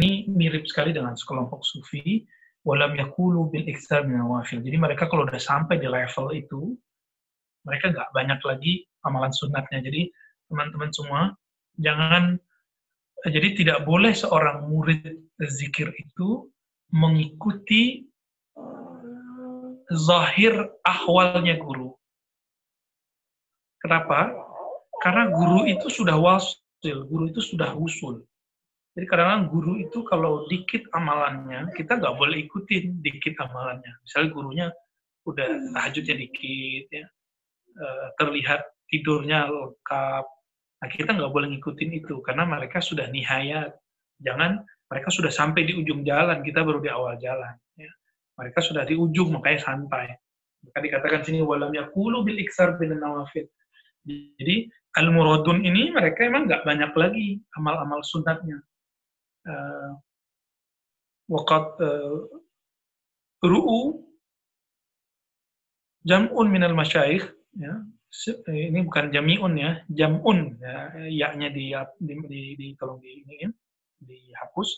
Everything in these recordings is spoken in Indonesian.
ini mirip sekali dengan sekelompok sufi walam yakulu bil iktsar min nawafil. Jadi mereka kalau udah sampai di level itu mereka nggak banyak lagi amalan sunatnya. Jadi teman-teman semua jangan jadi tidak boleh seorang murid zikir itu mengikuti zahir ahwalnya guru. Kenapa? Karena guru itu sudah wasil, guru itu sudah usul. Jadi kadang-kadang guru itu kalau dikit amalannya, kita nggak boleh ikutin dikit amalannya. Misalnya gurunya udah tahajudnya dikit, ya, eh, terlihat tidurnya lengkap. Nah, kita nggak boleh ngikutin itu, karena mereka sudah nihayat. Jangan mereka sudah sampai di ujung jalan, kita baru di awal jalan. Ya. Mereka sudah di ujung, makanya santai. Maka dikatakan sini, walam yakulu bil iksar bin nawafil. Jadi, al-muradun ini mereka emang nggak banyak lagi amal-amal sunatnya وقد ru'u jam'un minal masyayikh ya ini bukan jami'un ya jam'un ya yaknya di di, di, di tolong di ini dihapus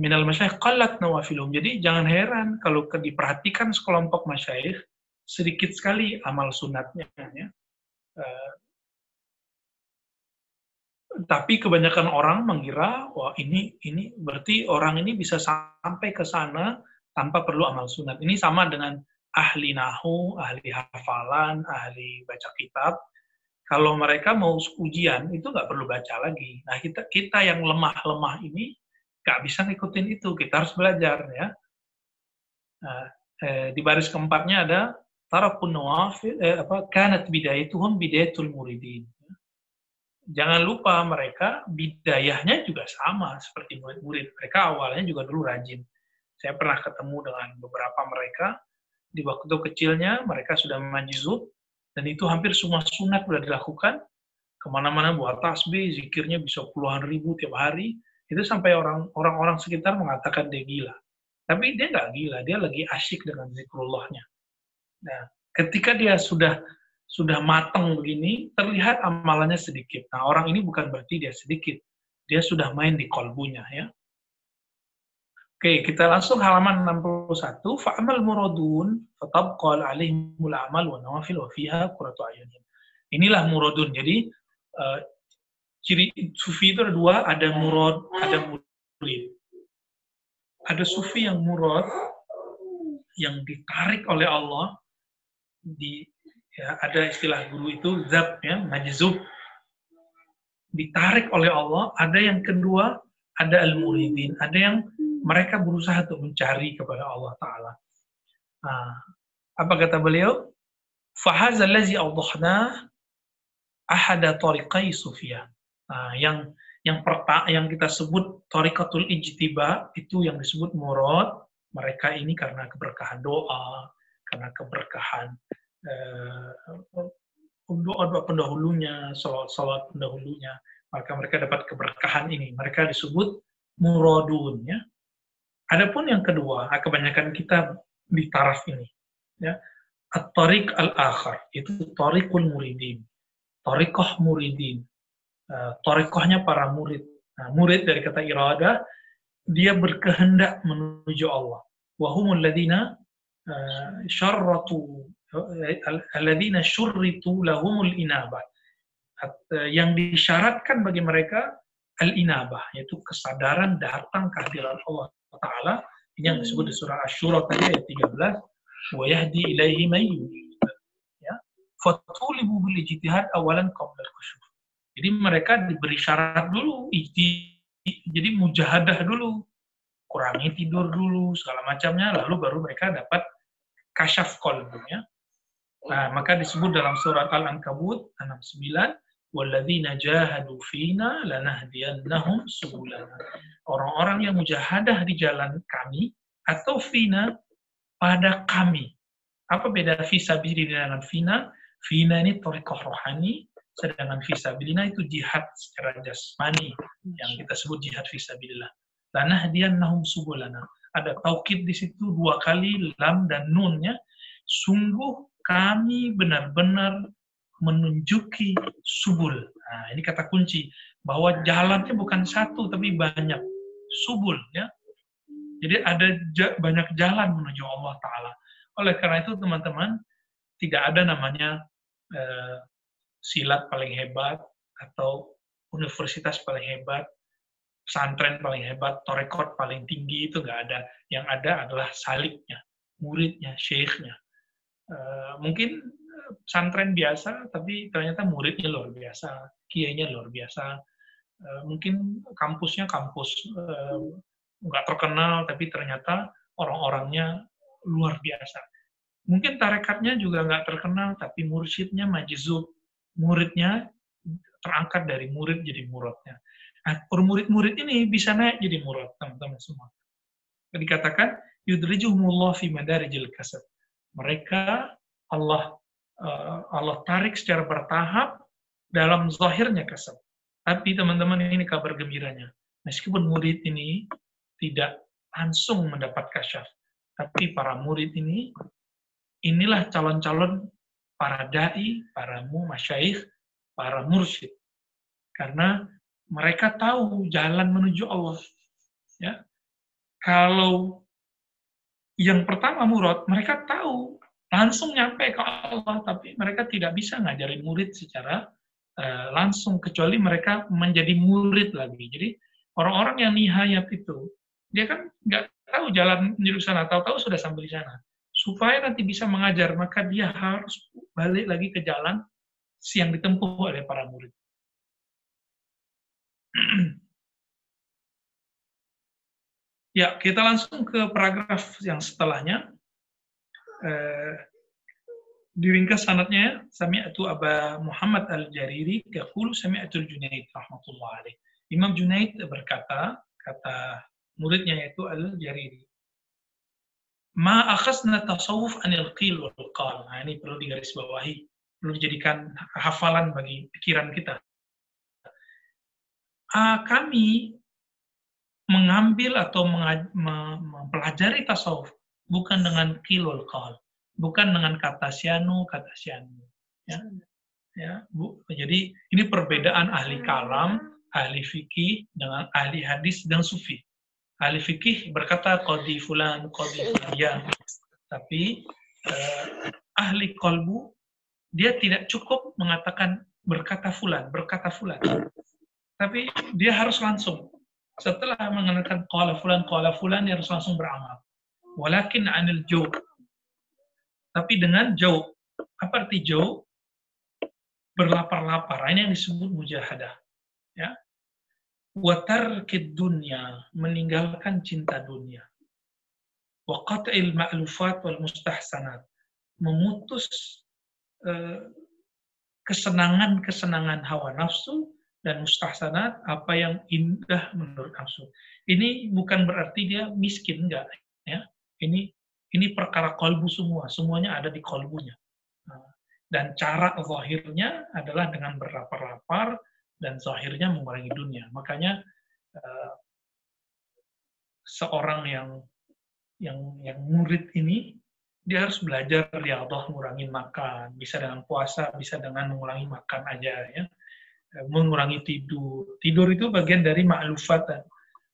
minal masyayikh qallat nawafilum jadi jangan heran kalau diperhatikan sekelompok masyayikh sedikit sekali amal sunatnya ya tapi kebanyakan orang mengira wah ini ini berarti orang ini bisa sampai ke sana tanpa perlu amal sunat. Ini sama dengan ahli nahu, ahli hafalan, ahli baca kitab. Kalau mereka mau ujian itu nggak perlu baca lagi. Nah kita kita yang lemah-lemah ini nggak bisa ngikutin itu. Kita harus belajar ya. Nah, eh, di baris keempatnya ada tarafun nawafil eh, apa kanat bidayatuhum bidayatul muridin jangan lupa mereka bidayahnya juga sama seperti murid-murid. Mereka awalnya juga dulu rajin. Saya pernah ketemu dengan beberapa mereka di waktu kecilnya mereka sudah majizub dan itu hampir semua sunat sudah dilakukan. Ke mana-mana buat tasbih, zikirnya bisa puluhan ribu tiap hari. Itu sampai orang orang sekitar mengatakan dia gila. Tapi dia nggak gila, dia lagi asyik dengan zikrullahnya. Nah, ketika dia sudah sudah matang begini, terlihat amalannya sedikit. Nah, orang ini bukan berarti dia sedikit. Dia sudah main di kolbunya, ya. Oke, kita langsung halaman 61. Fa'amal muradun, fatabqal alaihimul amal wa nawafil wa fiha kuratu ayunin. Inilah muradun. Jadi, uh, ciri sufi itu ada dua, ada murad, ada murid. Ada sufi yang murad, yang ditarik oleh Allah, di ya ada istilah guru itu zab ya majzub. Ditarik oleh Allah ada yang kedua ada al muridin ada yang mereka berusaha untuk mencari kepada Allah taala. Nah, apa kata beliau? Fahazal ladzi awdahna ahada tariqai sufiyah nah, yang yang perta yang kita sebut tariqatul ijtiba itu yang disebut murad mereka ini karena keberkahan doa karena keberkahan eh, pendahulunya, salat-salat pendahulunya, maka mereka dapat keberkahan ini. Mereka disebut muradun. Ya. Adapun yang kedua, kebanyakan kita di taraf ini. Ya. At-tariq al-akhar, itu tariqul muridin. Tariqah muridin. Uh, tariqahnya para murid. Nah, murid dari kata irada, dia berkehendak menuju Allah. Wahumul ladina uh, syarratu alladzina syurritu lahumul inabah. Yang disyaratkan bagi mereka al-inabah, yaitu kesadaran datang kehadiran Allah Ta'ala. Ini yang disebut di surah Ash-Shura tadi ayat 13. Wa yahdi ilaihi Ya. Bil ijtihad awalan qabla al Jadi mereka diberi syarat dulu, jadi mujahadah dulu, kurangi tidur dulu, segala macamnya, lalu baru mereka dapat kasyaf kolbunya. Nah, maka disebut dalam surat Al-Ankabut 69, "Walladzina jahadu fina lanahdiyannahum subulana." Orang-orang yang mujahadah di jalan kami atau fina pada kami. Apa beda fisabilillah dengan fina? Fina ini torikoh rohani, sedangkan fisabilillah itu jihad secara jasmani yang kita sebut jihad fisabilillah. nahum subulana. Ada taukid di situ dua kali lam dan nunnya. Sungguh kami benar-benar menunjuki subul. Nah, ini kata kunci bahwa jalannya bukan satu tapi banyak. subul ya. Jadi ada banyak jalan menuju Allah Taala. Oleh karena itu teman-teman tidak ada namanya eh, silat paling hebat atau universitas paling hebat, pesantren paling hebat, torekot paling tinggi itu nggak ada. Yang ada adalah saliknya, muridnya, syekhnya. Uh, mungkin pesantren biasa, tapi ternyata muridnya luar biasa, kiainya luar biasa. Uh, mungkin kampusnya kampus uh, nggak terkenal, tapi ternyata orang-orangnya luar biasa. Mungkin tarekatnya juga nggak terkenal, tapi mursyidnya majizub, muridnya terangkat dari murid jadi muridnya. Nah, murid-murid ini bisa naik jadi murid, teman-teman semua. Dikatakan, yudrijuhumullah fi madarijil kasab. Mereka Allah uh, Allah tarik secara bertahap dalam zahirnya kasab. Tapi teman-teman ini kabar gembiranya. Meskipun murid ini tidak langsung mendapat kasyaf, tapi para murid ini inilah calon-calon para dai, para mu, masyaikh, para mursyid. Karena mereka tahu jalan menuju Allah. Ya. Kalau yang pertama murad, mereka tahu langsung nyampe ke Allah, tapi mereka tidak bisa ngajarin murid secara uh, langsung kecuali mereka menjadi murid lagi. Jadi orang-orang yang nihayat itu, dia kan nggak tahu jalan menuju sana, tahu-tahu sudah sampai di sana. Supaya nanti bisa mengajar, maka dia harus balik lagi ke jalan yang ditempuh oleh para murid. ya, kita langsung ke paragraf yang setelahnya. Eh, diringkas sanatnya Sami'atu Aba Muhammad Al-Jariri yaqulu Sami'atu Al-Junaid rahmatullah alaih. Imam Junaid berkata, kata muridnya yaitu Al-Jariri. Ma akhasna tasawuf anil qil wal qal. Nah, ini perlu digarisbawahi perlu dijadikan hafalan bagi pikiran kita. Uh, kami mengambil atau mempelajari tasawuf bukan dengan kilul qal, bukan dengan kata syanu, kata syanu. Ya. Ya, Bu. Jadi ini perbedaan ahli kalam, ahli fikih dengan ahli hadis dan sufi. Ahli fikih berkata qadi fulan, qadi fulan, ya. Tapi uh, ahli kolbu dia tidak cukup mengatakan berkata fulan, berkata fulan. Tapi dia harus langsung. Setelah mengenalkan qala fulan, qala fulan, dia harus langsung beramal. Walakin anil jauh. Tapi dengan jauh. Apa arti jauh? Berlapar-lapar. Ini yang disebut mujahadah. Ya. Watarkid dunia, meninggalkan cinta dunia. Wa qat'il ma'lufat wal mustahsanat. Memutus Eh, kesenangan-kesenangan hawa nafsu dan mustahsanat apa yang indah menurut nafsu. Ini bukan berarti dia miskin enggak ya. Ini ini perkara kolbu semua, semuanya ada di kolbunya. Nah, dan cara zahirnya adalah dengan berlapar-lapar dan zahirnya mengurangi dunia. Makanya uh, seorang yang yang yang murid ini dia harus belajar ya Allah mengurangi makan, bisa dengan puasa, bisa dengan mengurangi makan aja ya. Mengurangi tidur. Tidur itu bagian dari ma'lufat.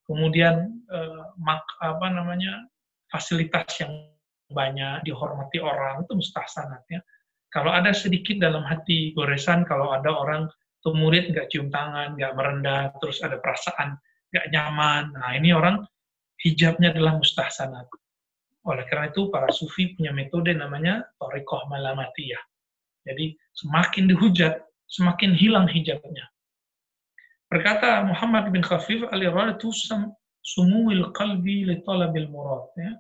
Kemudian eh, mak, apa namanya? fasilitas yang banyak dihormati orang itu mustahsanat ya. Kalau ada sedikit dalam hati goresan kalau ada orang tuh murid nggak cium tangan, nggak merendah, terus ada perasaan nggak nyaman. Nah ini orang hijabnya adalah mustahsanat oleh karena itu para sufi punya metode namanya torikoh malamatiyah. Jadi semakin dihujat, semakin hilang hijabnya. Berkata Muhammad bin Khafif, al-iradatu sumuwil qalbi li talabil murad. Ya.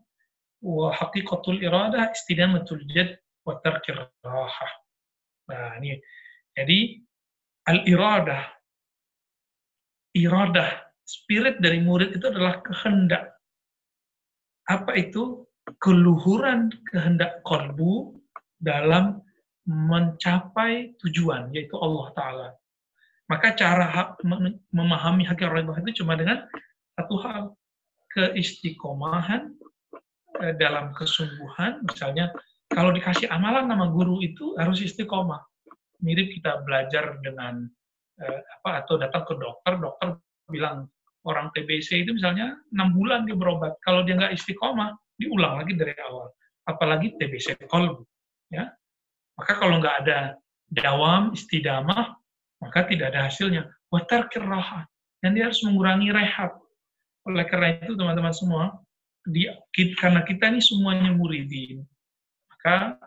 Wa haqiqatul iradah istidamatul jad wa tarkir rahah. Nah, ini. Jadi, al-iradah, iradah, spirit dari murid itu adalah kehendak. Apa itu? keluhuran kehendak kolbu dalam mencapai tujuan, yaitu Allah Ta'ala. Maka cara memahami hakikat Allah itu cuma dengan satu hal, keistiqomahan eh, dalam kesungguhan, misalnya kalau dikasih amalan nama guru itu harus istiqomah. Mirip kita belajar dengan eh, apa atau datang ke dokter, dokter bilang orang TBC itu misalnya enam bulan dia berobat. Kalau dia nggak istiqomah, diulang lagi dari awal. Apalagi TBC kolbu. Ya. Maka kalau nggak ada dawam, istidamah, maka tidak ada hasilnya. Watar kiraha. Dan dia harus mengurangi rehat. Oleh karena itu, teman-teman semua, di, karena kita ini semuanya muridin, maka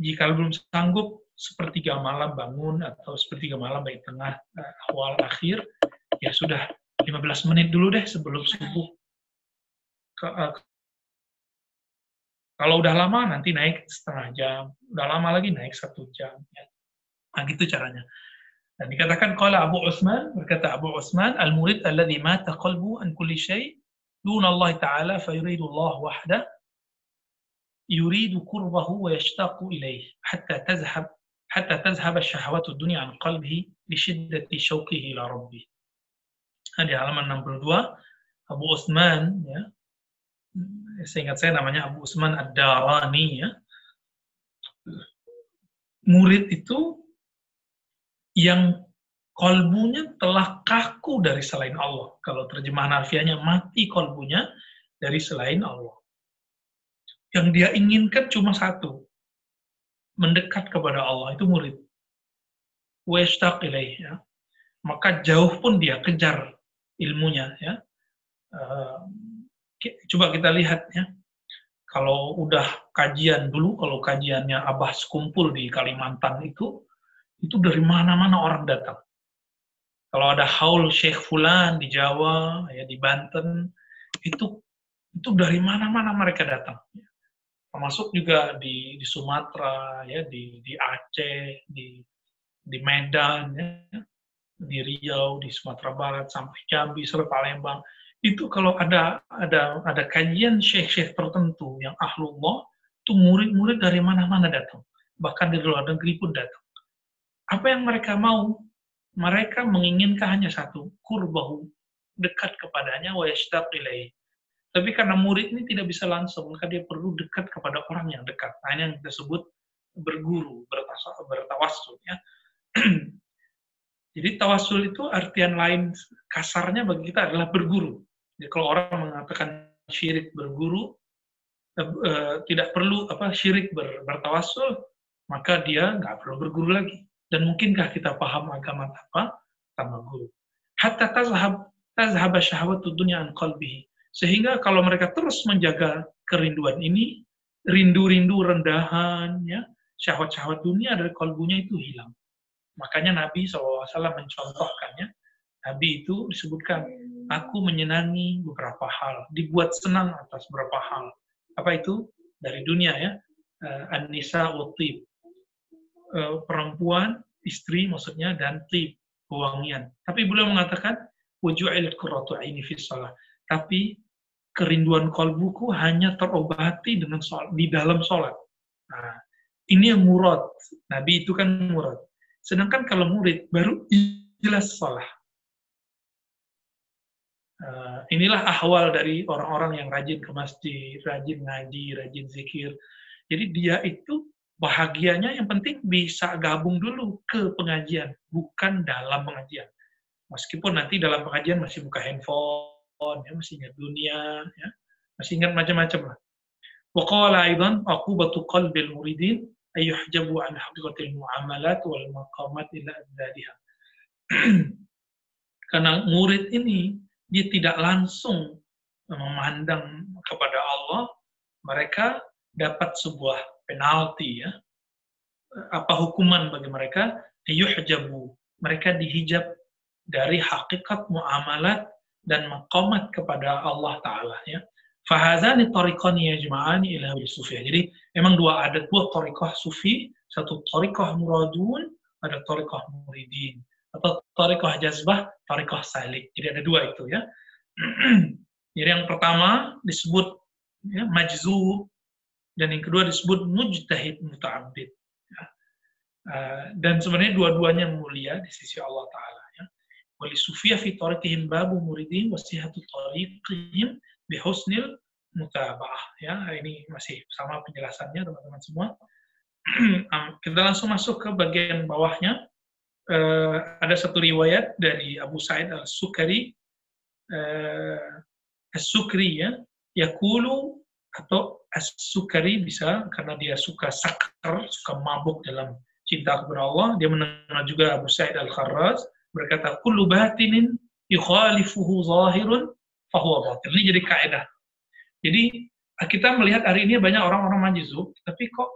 jika belum sanggup sepertiga malam bangun atau sepertiga malam baik tengah eh, awal akhir ya sudah 15 menit dulu deh sebelum subuh. Kalau udah lama nanti naik setengah jam, udah lama lagi naik satu jam. Ya. Nah gitu caranya. Dan dikatakan kalau Abu Utsman berkata Abu Utsman al-murid alladhi mata qalbu an kulli syai' dun Allah taala fa yuridu Allah wahda yuridu qurbahu wa yashtaqu ilayh hatta tazhab hatta tazhab syahwatu dunya an qalbihi li shiddati syauqihi ila rabbih. Nah, di halaman 62 Abu Utsman ya seingat saya namanya Abu Utsman Ad-Darani ya murid itu yang kolbunya telah kaku dari selain Allah. Kalau terjemahan harfiahnya mati kolbunya dari selain Allah. Yang dia inginkan cuma satu, mendekat kepada Allah itu murid. Ilaih ya. Maka jauh pun dia kejar ilmunya ya. Uh, coba kita lihat ya. Kalau udah kajian dulu, kalau kajiannya Abah sekumpul di Kalimantan itu, itu dari mana-mana orang datang. Kalau ada haul Syekh Fulan di Jawa, ya di Banten, itu itu dari mana-mana mereka datang. Termasuk juga di, di Sumatera, ya di, di Aceh, di di Medan, ya di Riau, di Sumatera Barat, sampai Jambi, sampai Palembang. Itu kalau ada ada ada kajian syekh-syekh tertentu yang ahlullah, itu murid-murid dari mana-mana datang. Bahkan dari luar negeri pun datang. Apa yang mereka mau? Mereka menginginkan hanya satu, kurbahu, dekat kepadanya, wa yashtaq Tapi karena murid ini tidak bisa langsung, maka dia perlu dekat kepada orang yang dekat. Nah, ini yang kita sebut berguru, bertawasul. Ya. Jadi tawasul itu artian lain kasarnya bagi kita adalah berguru. Jadi kalau orang mengatakan syirik berguru, eh, eh, tidak perlu apa syirik ber, bertawasul, maka dia nggak perlu berguru lagi. Dan mungkinkah kita paham agama tanpa tanpa guru? Hatta tazhab tazhab syahwatu dunya an qalbihi. Sehingga kalau mereka terus menjaga kerinduan ini, rindu-rindu rendahan, ya, syahwat-syahwat dunia dari kalbunya itu hilang. Makanya Nabi SAW mencontohkannya. Nabi itu disebutkan, aku menyenangi beberapa hal, dibuat senang atas beberapa hal. Apa itu? Dari dunia ya. Uh, An-Nisa Utib. Uh, perempuan, istri maksudnya, dan tib, pewangian. Tapi beliau mengatakan, wuju'ilat qurratu aini fi. Tapi kerinduan kolbuku hanya terobati dengan sholat, di dalam sholat. Nah, ini yang murad. Nabi itu kan murad. Sedangkan kalau murid baru jelas salah. Uh, inilah ahwal dari orang-orang yang rajin ke masjid, rajin ngaji, rajin zikir. Jadi dia itu bahagianya yang penting bisa gabung dulu ke pengajian, bukan dalam pengajian. Meskipun nanti dalam pengajian masih buka handphone, ya, masih ingat dunia, ya, masih ingat macam-macam lah. Aidan aku batu qalbil muridin ayuhjabu an haqiqatil muamalat wal maqamat ila adadiha. Karena murid ini dia tidak langsung memandang kepada Allah, mereka dapat sebuah penalti ya. Apa hukuman bagi mereka? Ayuhjabu. Mereka dihijab dari hakikat muamalat dan maqamat kepada Allah Ta'ala ya. Fahazani tariqani yajma'ani ila sufiyah. Jadi memang dua ada dua tariqah sufi, satu tariqah muradun, ada tariqah muridin. Atau tariqah jazbah, tariqah salik. Jadi ada dua itu ya. Jadi yang pertama disebut ya, majzu dan yang kedua disebut mujtahid muta'abbid. Ya. Uh, dan sebenarnya dua-duanya mulia di sisi Allah Ta'ala. Ya. Wali sufiyah fi tariqihim babu muridin wasihatu tariqihim bihusnil mutabah ya ini masih sama penjelasannya teman-teman semua kita langsung masuk ke bagian bawahnya uh, ada satu riwayat dari Abu Sa'id al-Sukari uh, as-sukri ya yakulu atau as-sukari bisa karena dia suka sakar, suka mabuk dalam cinta kepada Allah. Dia mendengar juga Abu Sa'id Al-Kharraz berkata, "Kullu batinin yukhalifuhu zahirun fahuwa batil." Ini jadi kaidah. Jadi kita melihat hari ini banyak orang-orang majizub, tapi kok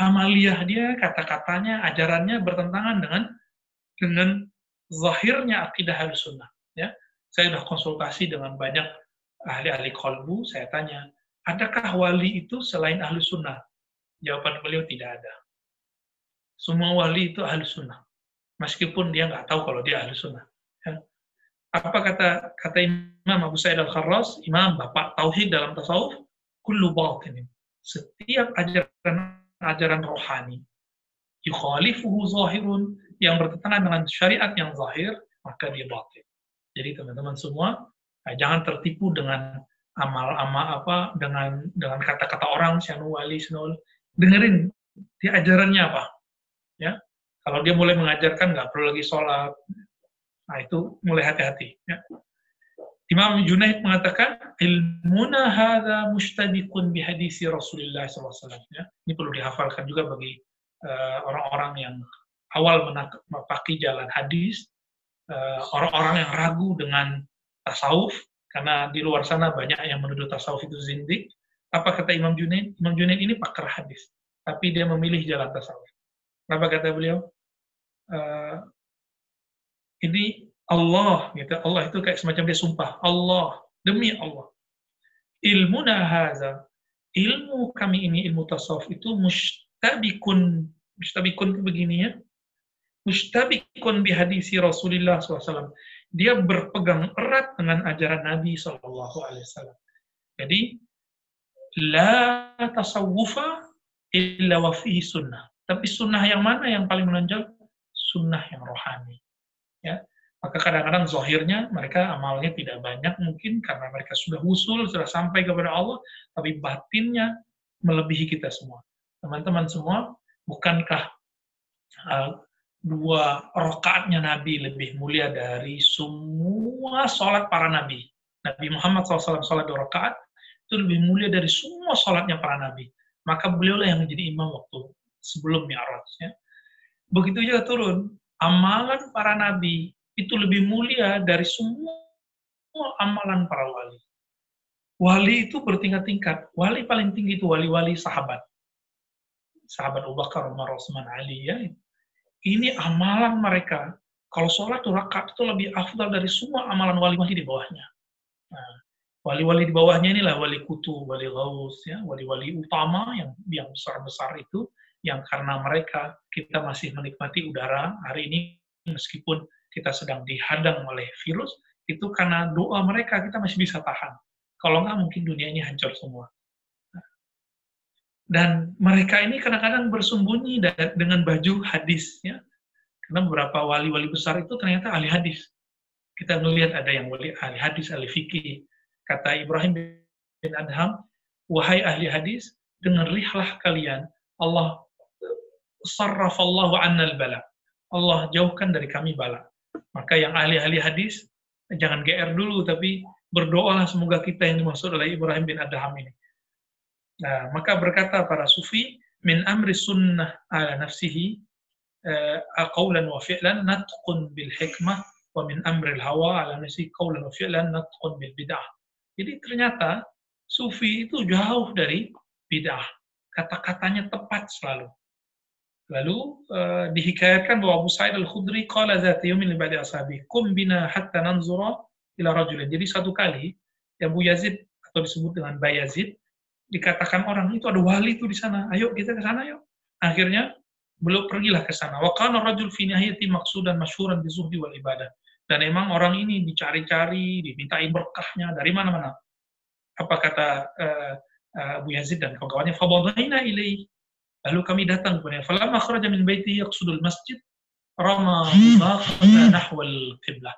amaliah dia, kata-katanya, ajarannya bertentangan dengan dengan zahirnya akidah sunnah. Ya, saya sudah konsultasi dengan banyak ahli-ahli kolbu, saya tanya, adakah wali itu selain ahli sunnah? Jawaban beliau tidak ada. Semua wali itu ahli sunnah. Meskipun dia nggak tahu kalau dia ahli sunnah. Ya. Apa kata kata Imam Abu Sa'id Al-Kharras, Imam Bapak Tauhid dalam tasawuf, kullu batin. Setiap ajaran ajaran rohani yukhalifuhu zahirun yang bertentangan dengan syariat yang zahir, maka dia batin. Jadi teman-teman semua, Nah, jangan tertipu dengan amal-amal apa dengan dengan kata-kata orang sianu wali senul dengerin dia ajarannya apa ya kalau dia mulai mengajarkan nggak perlu lagi sholat nah itu mulai hati-hati ya. Imam Junaid mengatakan ilmuna hadza mustabiqun bi hadisi Rasulullah SAW ya. Ini perlu dihafalkan juga bagi eh, orang-orang uh, yang awal menapaki jalan hadis eh, orang-orang uh, yang ragu dengan tasawuf karena di luar sana banyak yang menuduh tasawuf itu zindik. Apa kata Imam Junaid? Imam Junaid ini pakar hadis, tapi dia memilih jalan tasawuf. Apa kata beliau? Uh, ini Allah, gitu. Allah itu kayak semacam dia sumpah. Allah, demi Allah. Ilmu haza, ilmu kami ini, ilmu tasawuf itu mustabikun. Mustabikun begini ya. Mustabikun bihadisi Rasulullah SAW dia berpegang erat dengan ajaran Nabi Wasallam. Jadi, la tasawufa illa wa fihi sunnah. Tapi sunnah yang mana yang paling menonjol? Sunnah yang rohani. Ya, maka kadang-kadang zohirnya mereka amalnya tidak banyak mungkin karena mereka sudah usul, sudah sampai kepada Allah, tapi batinnya melebihi kita semua. Teman-teman semua, bukankah uh, dua rokaatnya Nabi lebih mulia dari semua sholat para Nabi. Nabi Muhammad SAW sholat dua rokaat itu lebih mulia dari semua sholatnya para Nabi. Maka beliaulah yang menjadi imam waktu sebelum Mi'raj. Ya. Begitu juga turun, amalan para Nabi itu lebih mulia dari semua amalan para wali. Wali itu bertingkat-tingkat. Wali paling tinggi itu wali-wali sahabat. Sahabat Abu Bakar, Umar, Osman, Ali. Ya, ini amalan mereka. Kalau sholat tuh rakaat itu lebih afdal dari semua amalan wali-wali di bawahnya. Nah, wali-wali di bawahnya inilah wali kutu, wali gaus, ya, wali-wali utama yang yang besar-besar itu, yang karena mereka kita masih menikmati udara hari ini meskipun kita sedang dihadang oleh virus, itu karena doa mereka kita masih bisa tahan. Kalau nggak mungkin dunia ini hancur semua. Dan mereka ini kadang-kadang bersembunyi dengan baju hadis. Ya. Karena beberapa wali-wali besar itu ternyata ahli hadis. Kita melihat ada yang wali ahli hadis, ahli fikih. Kata Ibrahim bin Adham, wahai ahli hadis, dengarlah kalian, Allah sarrafallahu annal bala. Allah jauhkan dari kami bala. Maka yang ahli-ahli hadis, jangan GR dulu, tapi berdoalah semoga kita yang dimaksud oleh Ibrahim bin Adham ini Nah, maka berkata para sufi, min amri sunnah ala nafsihi uh, qawlan wa fi'lan natqun bil hikmah wa min amri hawa ala nafsihi qawlan wa fi'lan natqun bil bid'ah. Jadi ternyata sufi itu jauh dari bid'ah. Kata-katanya tepat selalu. Lalu uh, dihikayatkan bahwa Abu Sa'id al-Khudri qala dzati yawmin li ba'di ashabi kum bina hatta nanzura ila rajulin. Jadi satu kali Abu Yazid atau disebut dengan Bayazid dikatakan orang itu ada wali itu di sana, ayo kita ke sana yuk. Akhirnya belum pergilah ke sana. Wa kana rajul fi nihayati maqsudan masyhuran bi zuhdi wal ibadah. Dan emang orang ini dicari-cari, dimintai berkahnya dari mana-mana. Apa kata uh, uh, Abu Yazid dan kawan-kawannya, fabadaina ilaihi. Lalu kami datang kepada falamma kharaja min baiti yaqsudul masjid rama nahwal qiblah.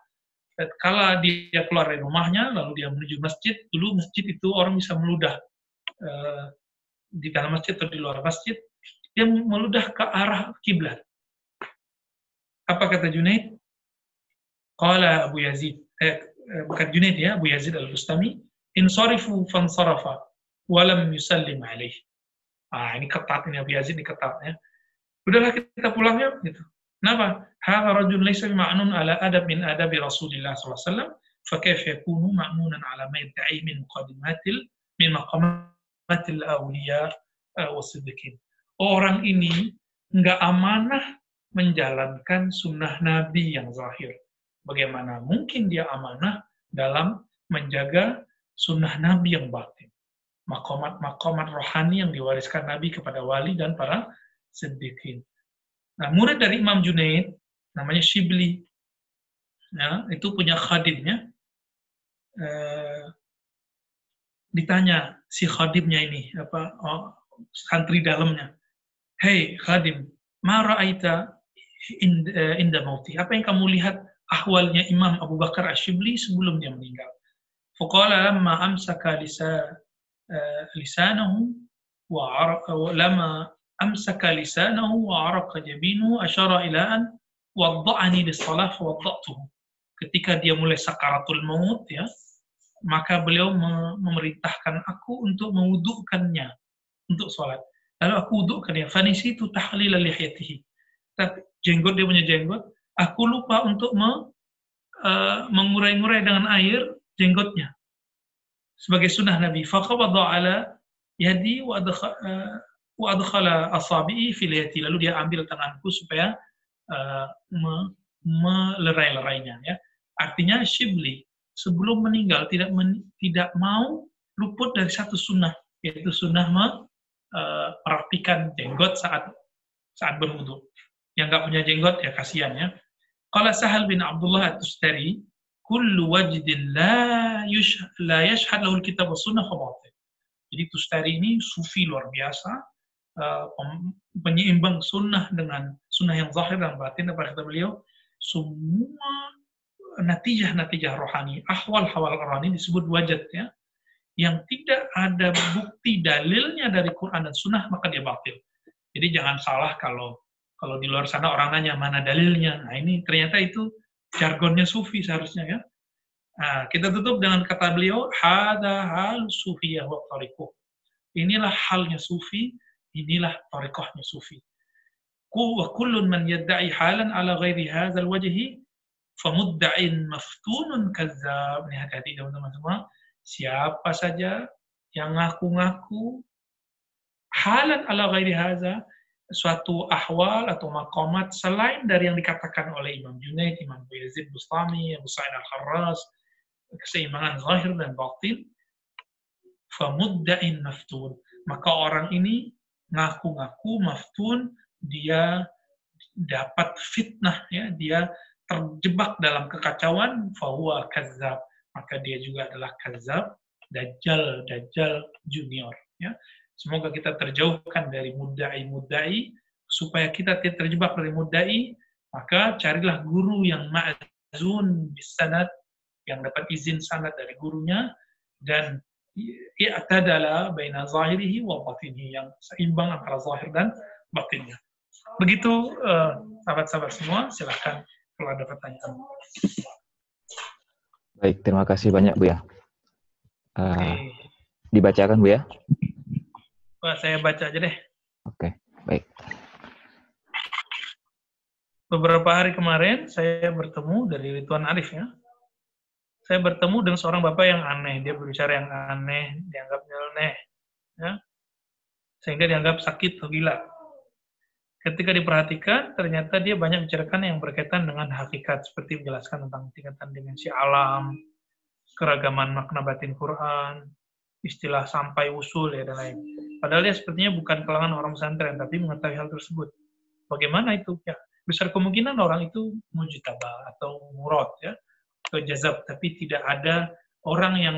Kala dia keluar dari rumahnya, lalu dia menuju masjid, dulu masjid itu orang bisa meludah Eh, di dalam masjid atau di luar masjid, dia meludah ke arah kiblat. Apa kata Junaid? Qala Abu Yazid, eh, eh, bukan Junaid ya, Abu Yazid Al-Bustami, insarifu fansarafa walam yusallim alaih. Ah, ini ketat ini Abu Yazid ini ketat ya. Udahlah kita pulang ya gitu. Kenapa? Hadza rajul laysa ma'nun ala adab min adabi Rasulillah wasallam, fa kayfa yakunu ma'nunan ala ma yad'i min muqaddimatil min maqamatil awliya eh, wasiddiqin. Orang ini nggak amanah menjalankan sunnah Nabi yang zahir. Bagaimana mungkin dia amanah dalam menjaga sunnah Nabi yang batin makomat-makomat rohani yang diwariskan Nabi kepada wali dan para siddiqin. Nah, murid dari Imam Junaid, namanya Shibli, ya, itu punya khadimnya, eh, ditanya si khadimnya ini, apa oh, santri dalamnya, Hei khadim, ma ra'aita eh, inda mauti? Apa yang kamu lihat ahwalnya Imam Abu Bakar Ash-Shibli sebelum dia meninggal? Faqala lamma amsaka lisa لسانه وعرق لما أمسك لسانه وعرق جبينه أشار إلى أن وضعني للصلاة فوضعته ketika dia mulai sakaratul maut ya maka beliau memerintahkan aku untuk mewudukkannya untuk sholat lalu aku wudukkan ya fanisi itu tahlil lihyatihi tapi jenggot dia punya jenggot aku lupa untuk me, uh, mengurai-ngurai dengan air jenggotnya sebagai sunnah Nabi. Faqabadha ala yadi wa adkhala asabi'i fil yati. Lalu dia ambil tanganku supaya uh, me, melerai-lerainya ya. Artinya Shibli sebelum meninggal tidak men, tidak mau luput dari satu sunnah yaitu sunnah merapikan uh, jenggot saat saat berwudu. Yang nggak punya jenggot ya kasihan ya. Kalau Sahal bin Abdullah At-Tustari kullu wajdin la yush la yashhad lahu kitab sunnah. Jadi Tustari ini sufi luar biasa, uh, penyeimbang sunnah dengan sunnah yang zahir dan batin apa kata beliau semua natijah-natijah rohani, ahwal-hawal rohani disebut wajad ya. Yang tidak ada bukti dalilnya dari Quran dan Sunnah maka dia batil. Jadi jangan salah kalau kalau di luar sana orang nanya mana dalilnya. Nah ini ternyata itu jargonnya sufi seharusnya ya. Nah, kita tutup dengan kata beliau, hada hal sufiyah wa tarikuh. Inilah halnya sufi, inilah tarikohnya sufi. Wa kullun man yadda'i halan ala ghairi hadzal wajhi famudda'in maftunun kazzab. Ini hati-hati teman-teman semua. Siapa saja yang ngaku-ngaku halan ala ghairi hadza suatu ahwal atau makomat selain dari yang dikatakan oleh Imam Junaid, Imam Yazid Bustami, Abu Sa'id Al-Kharraz, keseimbangan zahir dan batin, famudda'in maftun. Maka orang ini ngaku-ngaku maftun, dia dapat fitnah, ya, dia terjebak dalam kekacauan, fahuwa kazab. Maka dia juga adalah kazab, dajjal, dajjal junior. Ya. Semoga kita terjauhkan dari mudai-mudai, supaya kita tidak terjebak dari mudai, maka carilah guru yang ma'zun bisanad, yang dapat izin sanad dari gurunya, dan i'tadala baina zahirihi wa batinihi, yang seimbang antara zahir dan batinnya. Begitu eh, sahabat-sahabat uh, semua, silahkan kalau ada pertanyaan. Baik, terima kasih banyak Bu ya. Uh, okay. Dibacakan Bu ya. Wah, saya baca aja deh. Oke, baik. Beberapa hari kemarin saya bertemu dari Rituan Arif ya. Saya bertemu dengan seorang bapak yang aneh. Dia berbicara yang aneh, dianggap nyeleneh. Ya. Sehingga dianggap sakit atau gila. Ketika diperhatikan, ternyata dia banyak bicarakan yang berkaitan dengan hakikat, seperti menjelaskan tentang tingkatan dimensi alam, keragaman makna batin Quran, istilah sampai usul ya dan lain. Padahal dia sepertinya bukan kalangan orang pesantren, tapi mengetahui hal tersebut. Bagaimana itu? Ya, besar kemungkinan orang itu mujtabah atau murad ya, atau jazab, tapi tidak ada orang yang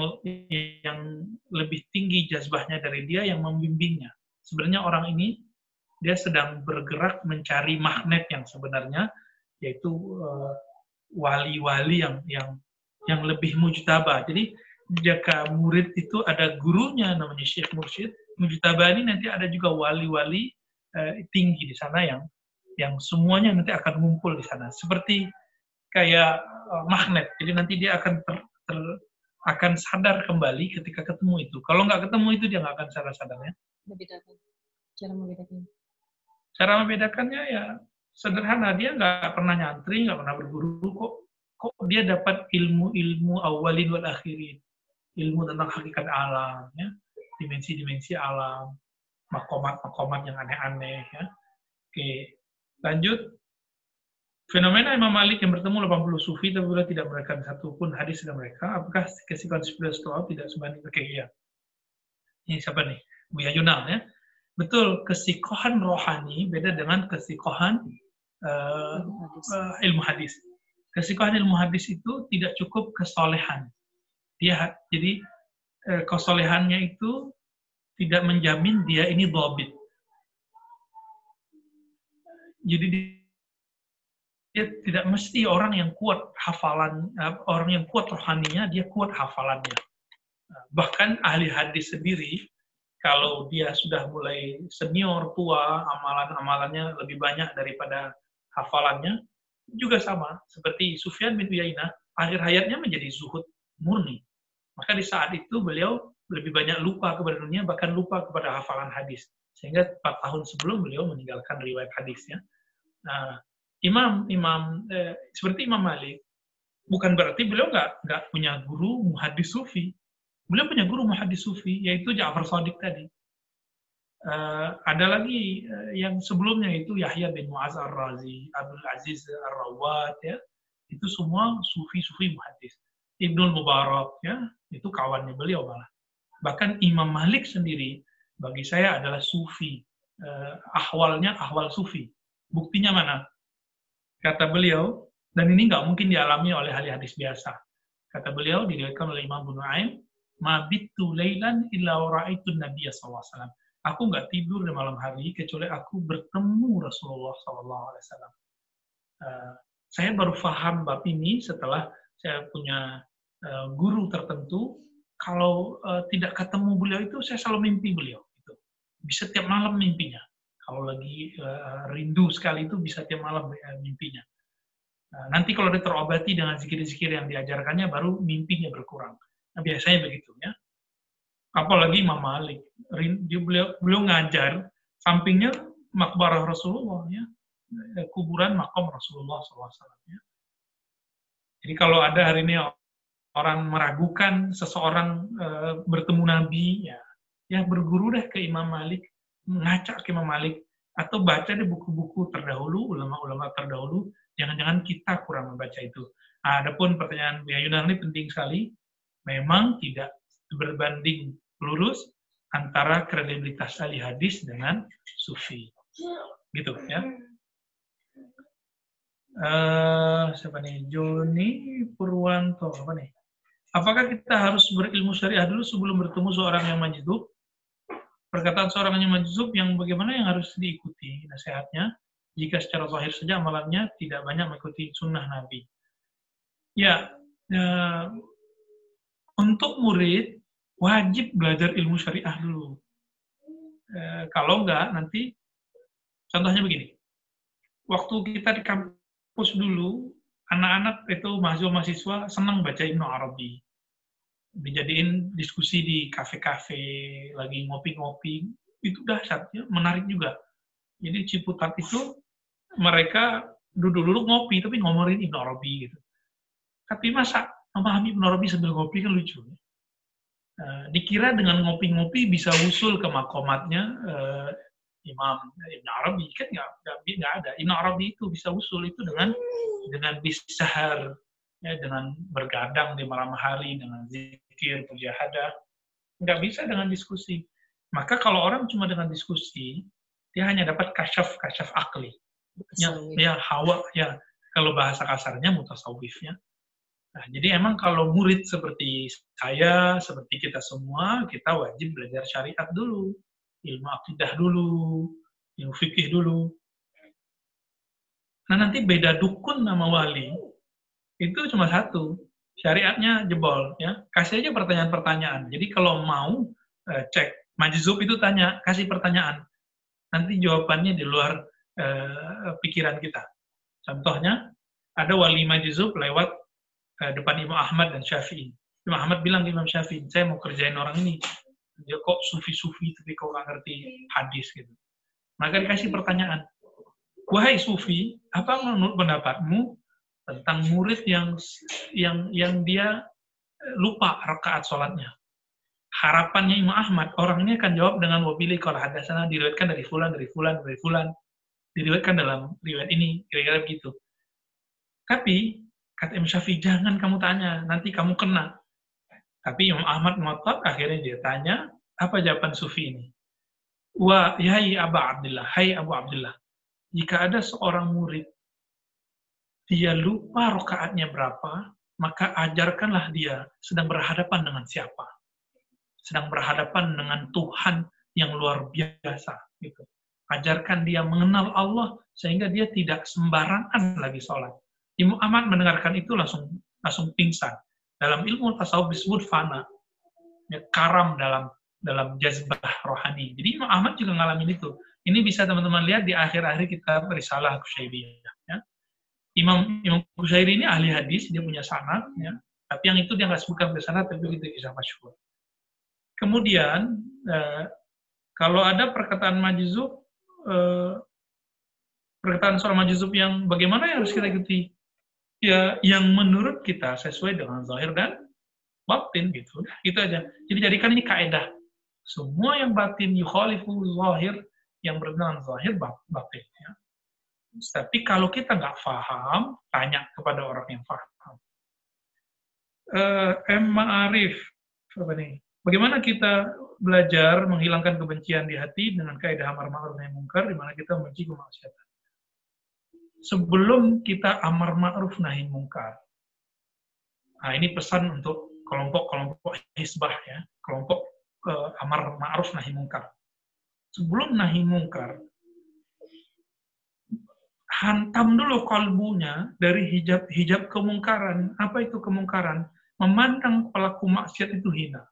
yang lebih tinggi jazbahnya dari dia yang membimbingnya. Sebenarnya orang ini dia sedang bergerak mencari magnet yang sebenarnya yaitu eh, wali-wali uh, yang yang yang lebih mujtabah. Jadi jika murid itu ada gurunya namanya Syekh Mursyid, Mujtabani nanti ada juga wali-wali eh, tinggi di sana yang yang semuanya nanti akan ngumpul di sana. Seperti kayak uh, magnet. Jadi nanti dia akan ter, ter, akan sadar kembali ketika ketemu itu. Kalau nggak ketemu itu dia nggak akan sadar-sadarnya. Membedakan. Cara membedakannya. Cara membedakannya ya sederhana. Dia nggak pernah nyantri, nggak pernah berguru. Kok kok dia dapat ilmu-ilmu awalin wal akhirin. Ilmu tentang hakikat alam, ya dimensi-dimensi alam, makomat-makomat yang aneh-aneh. Ya. Oke, lanjut. Fenomena Imam Malik yang bertemu 80 sufi tapi beliau tidak merekam satu pun hadis dari mereka. Apakah kesibukan spiritual tidak sebanding? Oke, iya. Ini siapa nih? Buya Yunal ya. Betul, kesikohan rohani beda dengan kesikohan uh, uh, ilmu hadis. Kesikohan ilmu hadis itu tidak cukup kesolehan. Dia jadi uh, kesolehannya itu tidak menjamin dia ini dobit. Jadi dia tidak mesti orang yang kuat hafalan, eh, orang yang kuat rohaninya, dia kuat hafalannya. Bahkan ahli hadis sendiri, kalau dia sudah mulai senior, tua, amalan-amalannya lebih banyak daripada hafalannya, juga sama. Seperti Sufyan bin Uyainah, akhir hayatnya menjadi zuhud murni. Maka di saat itu beliau lebih banyak lupa kepada dunia, bahkan lupa kepada hafalan hadis. Sehingga empat tahun sebelum beliau meninggalkan riwayat hadisnya. Nah, imam, imam eh, seperti Imam Malik, bukan berarti beliau nggak nggak punya guru muhadis sufi. Beliau punya guru muhadis sufi, yaitu Ja'far Sadiq tadi. Uh, ada lagi uh, yang sebelumnya itu Yahya bin Mu'az ar-Razi, Abdul Aziz ar-Rawat, ya. Itu semua sufi-sufi muhadis. Ibnul Mubarak, ya, itu kawannya beliau malah. Bahkan Imam Malik sendiri bagi saya adalah sufi. Uh, ahwalnya ahwal sufi. Buktinya mana? Kata beliau, dan ini nggak mungkin dialami oleh ahli hadis biasa. Kata beliau, diriwayatkan oleh Imam Ibnu Aim, "Mabitu lailan illa ra'aitu Nabi SAW." Aku nggak tidur di malam hari kecuali aku bertemu Rasulullah SAW. Uh, saya baru paham bab ini setelah saya punya uh, guru tertentu kalau uh, tidak ketemu beliau itu saya selalu mimpi beliau gitu. bisa tiap malam mimpinya. Kalau lagi uh, rindu sekali itu bisa tiap malam uh, mimpinya. Nah, nanti kalau dia terobati dengan zikir-zikir yang diajarkannya baru mimpinya berkurang. Nah, biasanya begitu ya. Apalagi Imam Malik. Dia beliau beliau ngajar sampingnya makbarah Rasulullah ya. Kuburan makam Rasulullah SAW ya. Jadi kalau ada hari ini orang meragukan seseorang e, bertemu Nabi, ya, ya berguru deh ke Imam Malik, ngacak ke Imam Malik, atau baca di buku-buku terdahulu, ulama-ulama terdahulu, jangan-jangan kita kurang membaca itu. Adapun pertanyaan Bu Yunan ini penting sekali, memang tidak berbanding lurus antara kredibilitas ahli hadis dengan sufi. Gitu ya. Uh, siapa nih? Joni Purwanto apa nih? Apakah kita harus berilmu syariah dulu sebelum bertemu seorang yang majzub? Perkataan seorang yang majzub yang bagaimana yang harus diikuti nasihatnya jika secara zahir saja amalannya tidak banyak mengikuti sunnah Nabi. Ya, ya untuk murid wajib belajar ilmu syariah dulu. E, kalau enggak, nanti contohnya begini. Waktu kita di kampus dulu, anak-anak itu mahasiswa-mahasiswa senang baca Ibnu Arabi. Dijadiin diskusi di kafe-kafe, lagi ngopi-ngopi, itu dahsyat, ya, menarik juga. Jadi Ciputat itu mereka duduk-duduk ngopi, tapi ngomongin Ibnu Arabi gitu. Tapi masa memahami Ibnu Arabi sambil ngopi kan lucu. Ya? Uh, dikira dengan ngopi-ngopi bisa usul ke makomatnya uh, Imam Ibn Arabi kan nggak nggak ada. Ibn Arabi itu bisa usul itu dengan dengan bisahar, ya, dengan bergadang di malam hari, dengan zikir, pujahadah. Nggak bisa dengan diskusi. Maka kalau orang cuma dengan diskusi, dia hanya dapat kasyaf kasyaf akli. Ya, ya hawa ya kalau bahasa kasarnya mutasawifnya. Nah, jadi emang kalau murid seperti saya, seperti kita semua, kita wajib belajar syariat dulu ilmu akidah dulu, ilmu fikih dulu. Nah nanti beda dukun nama wali itu cuma satu, syariatnya jebol ya. Kasih aja pertanyaan-pertanyaan. Jadi kalau mau uh, cek majzub itu tanya, kasih pertanyaan. Nanti jawabannya di luar uh, pikiran kita. Contohnya ada wali majzub lewat uh, depan Imam Ahmad dan Syafi'i. Imam Ahmad bilang ke Imam Syafi'i, saya mau kerjain orang ini. Dia kok sufi-sufi tapi kok nggak ngerti hadis gitu. Maka dikasih pertanyaan, wahai sufi, apa menurut pendapatmu tentang murid yang yang yang dia lupa rakaat sholatnya? Harapannya Imam Ahmad, orang ini akan jawab dengan wabili kalau hadasana diriwayatkan dari fulan, dari fulan, dari fulan, diriwayatkan dalam riwayat ini, kira-kira begitu. Tapi, kata Imam Syafi'i, jangan kamu tanya, nanti kamu kena. Tapi Imam Ahmad ngotot, akhirnya dia tanya, apa jawaban Sufi ini? Wa, yai Abu Abdullah, hai Abu Abdullah, jika ada seorang murid, dia lupa rokaatnya berapa, maka ajarkanlah dia sedang berhadapan dengan siapa. Sedang berhadapan dengan Tuhan yang luar biasa. Gitu ajarkan dia mengenal Allah sehingga dia tidak sembarangan lagi sholat. Imam Ahmad mendengarkan itu langsung langsung pingsan. Dalam ilmu tasawuf disebut fana, ya, karam dalam dalam jazbah rohani. Jadi Imam Ahmad juga ngalamin itu. Ini bisa teman-teman lihat di akhir-akhir kita risalah Kusyairiyah. Ya. Imam Imam Kusyairi ini ahli hadis, dia punya sanad, ya. tapi yang itu dia nggak sebutkan ke sana, tapi itu kisah masyhur. Kemudian, eh, kalau ada perkataan majzub, eh, perkataan seorang majuzub yang bagaimana yang harus kita ikuti? Ya, yang menurut kita sesuai dengan zahir dan batin gitu. Itu aja. Jadi jadikan ini kaidah. Semua yang batin yukhalifu zahir yang berkenaan zahir batin. Ya. Tapi kalau kita nggak paham, tanya kepada orang yang paham. Uh, M. Ma'arif, apa nih? Bagaimana kita belajar menghilangkan kebencian di hati dengan kaidah amar ma'ruf nahi mungkar di mana kita membenci kemaksiatan. Sebelum kita amar ma'ruf nahi mungkar. Nah, ini pesan untuk kelompok-kelompok hisbah ya, kelompok uh, amar ma'ruf nahi mungkar. Sebelum nahi mungkar, hantam dulu kalbunya dari hijab hijab kemungkaran. Apa itu kemungkaran? Memandang pelaku maksiat itu hina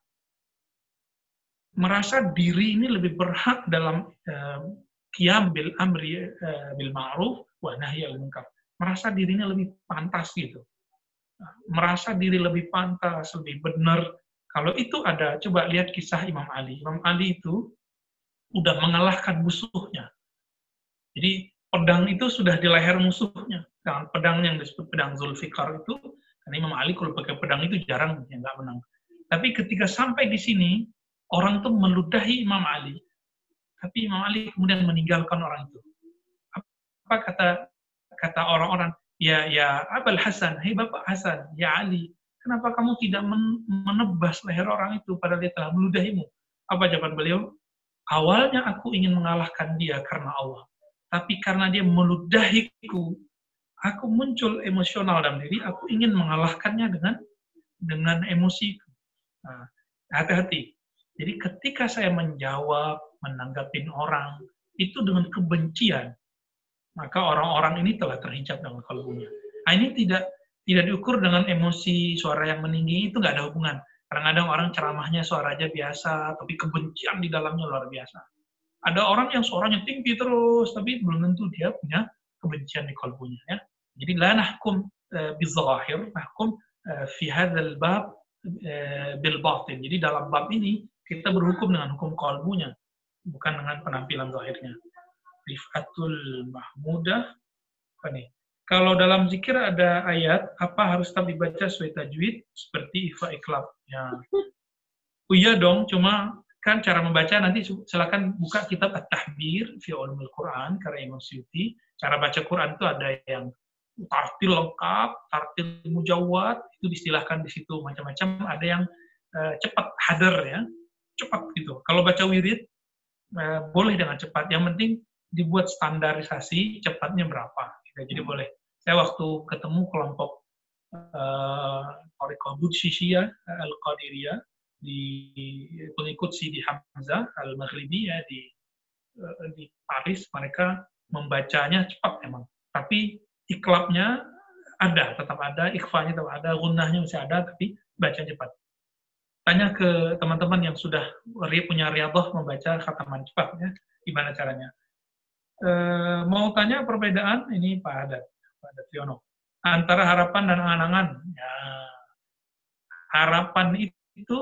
merasa diri ini lebih berhak dalam uh, qiyam bil amri uh, bil ma'ruf wa nahi al munkar. Merasa dirinya lebih pantas gitu. Merasa diri lebih pantas, lebih benar. Kalau itu ada, coba lihat kisah Imam Ali. Imam Ali itu udah mengalahkan musuhnya. Jadi pedang itu sudah di leher musuhnya. Dengan pedang yang disebut pedang Zulfikar itu, karena Imam Ali kalau pakai pedang itu jarang yang nggak menang. Tapi ketika sampai di sini, orang itu meludahi Imam Ali. Tapi Imam Ali kemudian meninggalkan orang itu. Apa kata kata orang-orang? Ya ya Abul Hasan, hei Bapak Hasan, ya Ali, kenapa kamu tidak menebas leher orang itu padahal dia telah meludahimu? Apa jawaban beliau? Awalnya aku ingin mengalahkan dia karena Allah. Tapi karena dia meludahiku, aku muncul emosional dalam diri, aku ingin mengalahkannya dengan dengan emosi. Nah, hati-hati. Jadi ketika saya menjawab, menanggapin orang, itu dengan kebencian, maka orang-orang ini telah terhijab dengan kalbunya. Nah, ini tidak tidak diukur dengan emosi suara yang meninggi, itu nggak ada hubungan. Kadang-kadang orang ceramahnya suara aja biasa, tapi kebencian di dalamnya luar biasa. Ada orang yang suaranya tinggi terus, tapi belum tentu dia punya kebencian di kalbunya. Ya. Jadi la nahkum uh, bizahir, nahkum uh, fi hadzal bab uh, bil batin. Jadi dalam bab ini kita berhukum dengan hukum kalbunya, bukan dengan penampilan zahirnya. Rifatul Mahmudah, apa nih? Kalau dalam zikir ada ayat, apa harus tetap dibaca sesuai tajwid, seperti ifa iklab. Ya. Oh iya dong, cuma kan cara membaca nanti silakan buka kitab At-Tahbir fi Quran karya Imam Syuuti. Cara baca Quran itu ada yang tartil lengkap, tartil mujawad, itu distilahkan di situ macam-macam. Ada yang uh, cepat hadir ya, cepat gitu. Kalau baca wirid eh, boleh dengan cepat. Yang penting dibuat standarisasi cepatnya berapa. Gitu. Jadi hmm. boleh. Saya waktu ketemu kelompok uh, Budsishia Al-Qadiriyah di pengikut Sidi Hamzah Al-Maghribi ya di uh, di Paris mereka membacanya cepat memang tapi iklabnya ada tetap ada ikhfanya tetap ada gunahnya masih ada tapi baca cepat tanya ke teman-teman yang sudah punya riadah membaca khataman cepat ya, gimana caranya. E, mau tanya perbedaan ini Pak Hadat, Pak Hadat Yono. antara harapan dan angan-angan. Ya. Harapan itu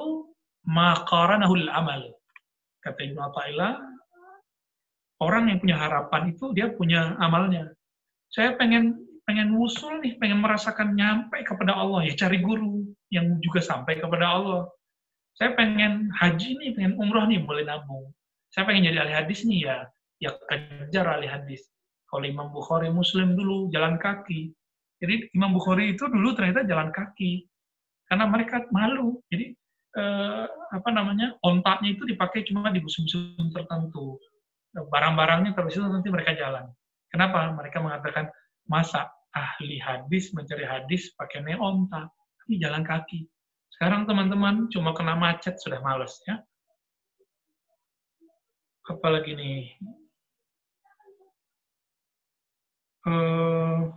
maqaranahul amal. Kata Ibnu Athaillah, orang yang punya harapan itu dia punya amalnya. Saya pengen pengen wusul nih, pengen merasakan nyampe kepada Allah, ya cari guru yang juga sampai kepada Allah. Saya pengen haji nih, pengen umroh nih, boleh nabung. Saya pengen jadi ahli hadis nih, ya ya kejar ahli hadis. Kalau Imam Bukhari Muslim dulu jalan kaki, jadi Imam Bukhari itu dulu ternyata jalan kaki karena mereka malu. Jadi eh, apa namanya ontaknya itu dipakai cuma di musim-musim tertentu. Barang-barangnya terus itu nanti mereka jalan. Kenapa? Mereka mengatakan masa ahli hadis mencari hadis pakai onta, tapi jalan kaki. Sekarang teman-teman cuma kena macet sudah males ya. Apalagi nih. Uh,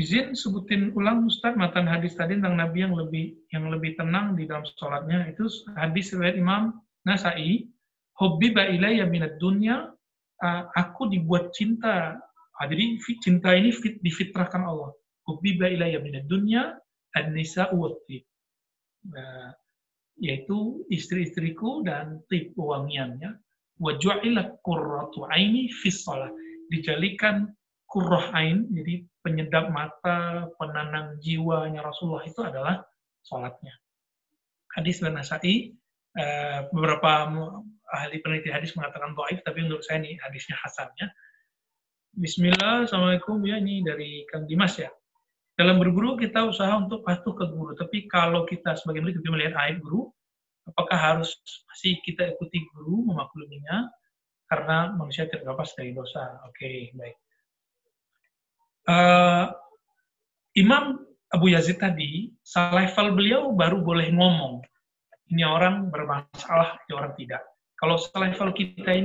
Izin sebutin ulang Ustaz matan hadis tadi tentang Nabi yang lebih yang lebih tenang di dalam sholatnya. Itu hadis riwayat Imam Nasai hobi ilayya minat dunya. Uh, aku dibuat cinta. Uh, jadi cinta ini fit, difitrahkan Allah. Hobi ilayya minat dunya an-nisa uh, yaitu istri-istriku dan tip wangiannya wa ju'ilat qurratu aini fi dijadikan kurroh ain, jadi penyedap mata, penenang jiwanya Rasulullah itu adalah sholatnya. Hadis dan Nasai, eh, beberapa ahli peneliti hadis mengatakan doaif, tapi menurut saya ini hadisnya hasannya. Bismillah, Assalamualaikum, ya ini dari Kang Dimas ya. Dalam berguru kita usaha untuk patuh ke guru, tapi kalau kita sebagai murid lebih melihat aib guru, apakah harus masih kita ikuti guru memakluminya karena manusia tidak lepas dari dosa. Oke, okay, baik uh, Imam Abu Yazid tadi, selevel beliau baru boleh ngomong. Ini orang bermasalah, ini orang tidak. Kalau selevel kita ini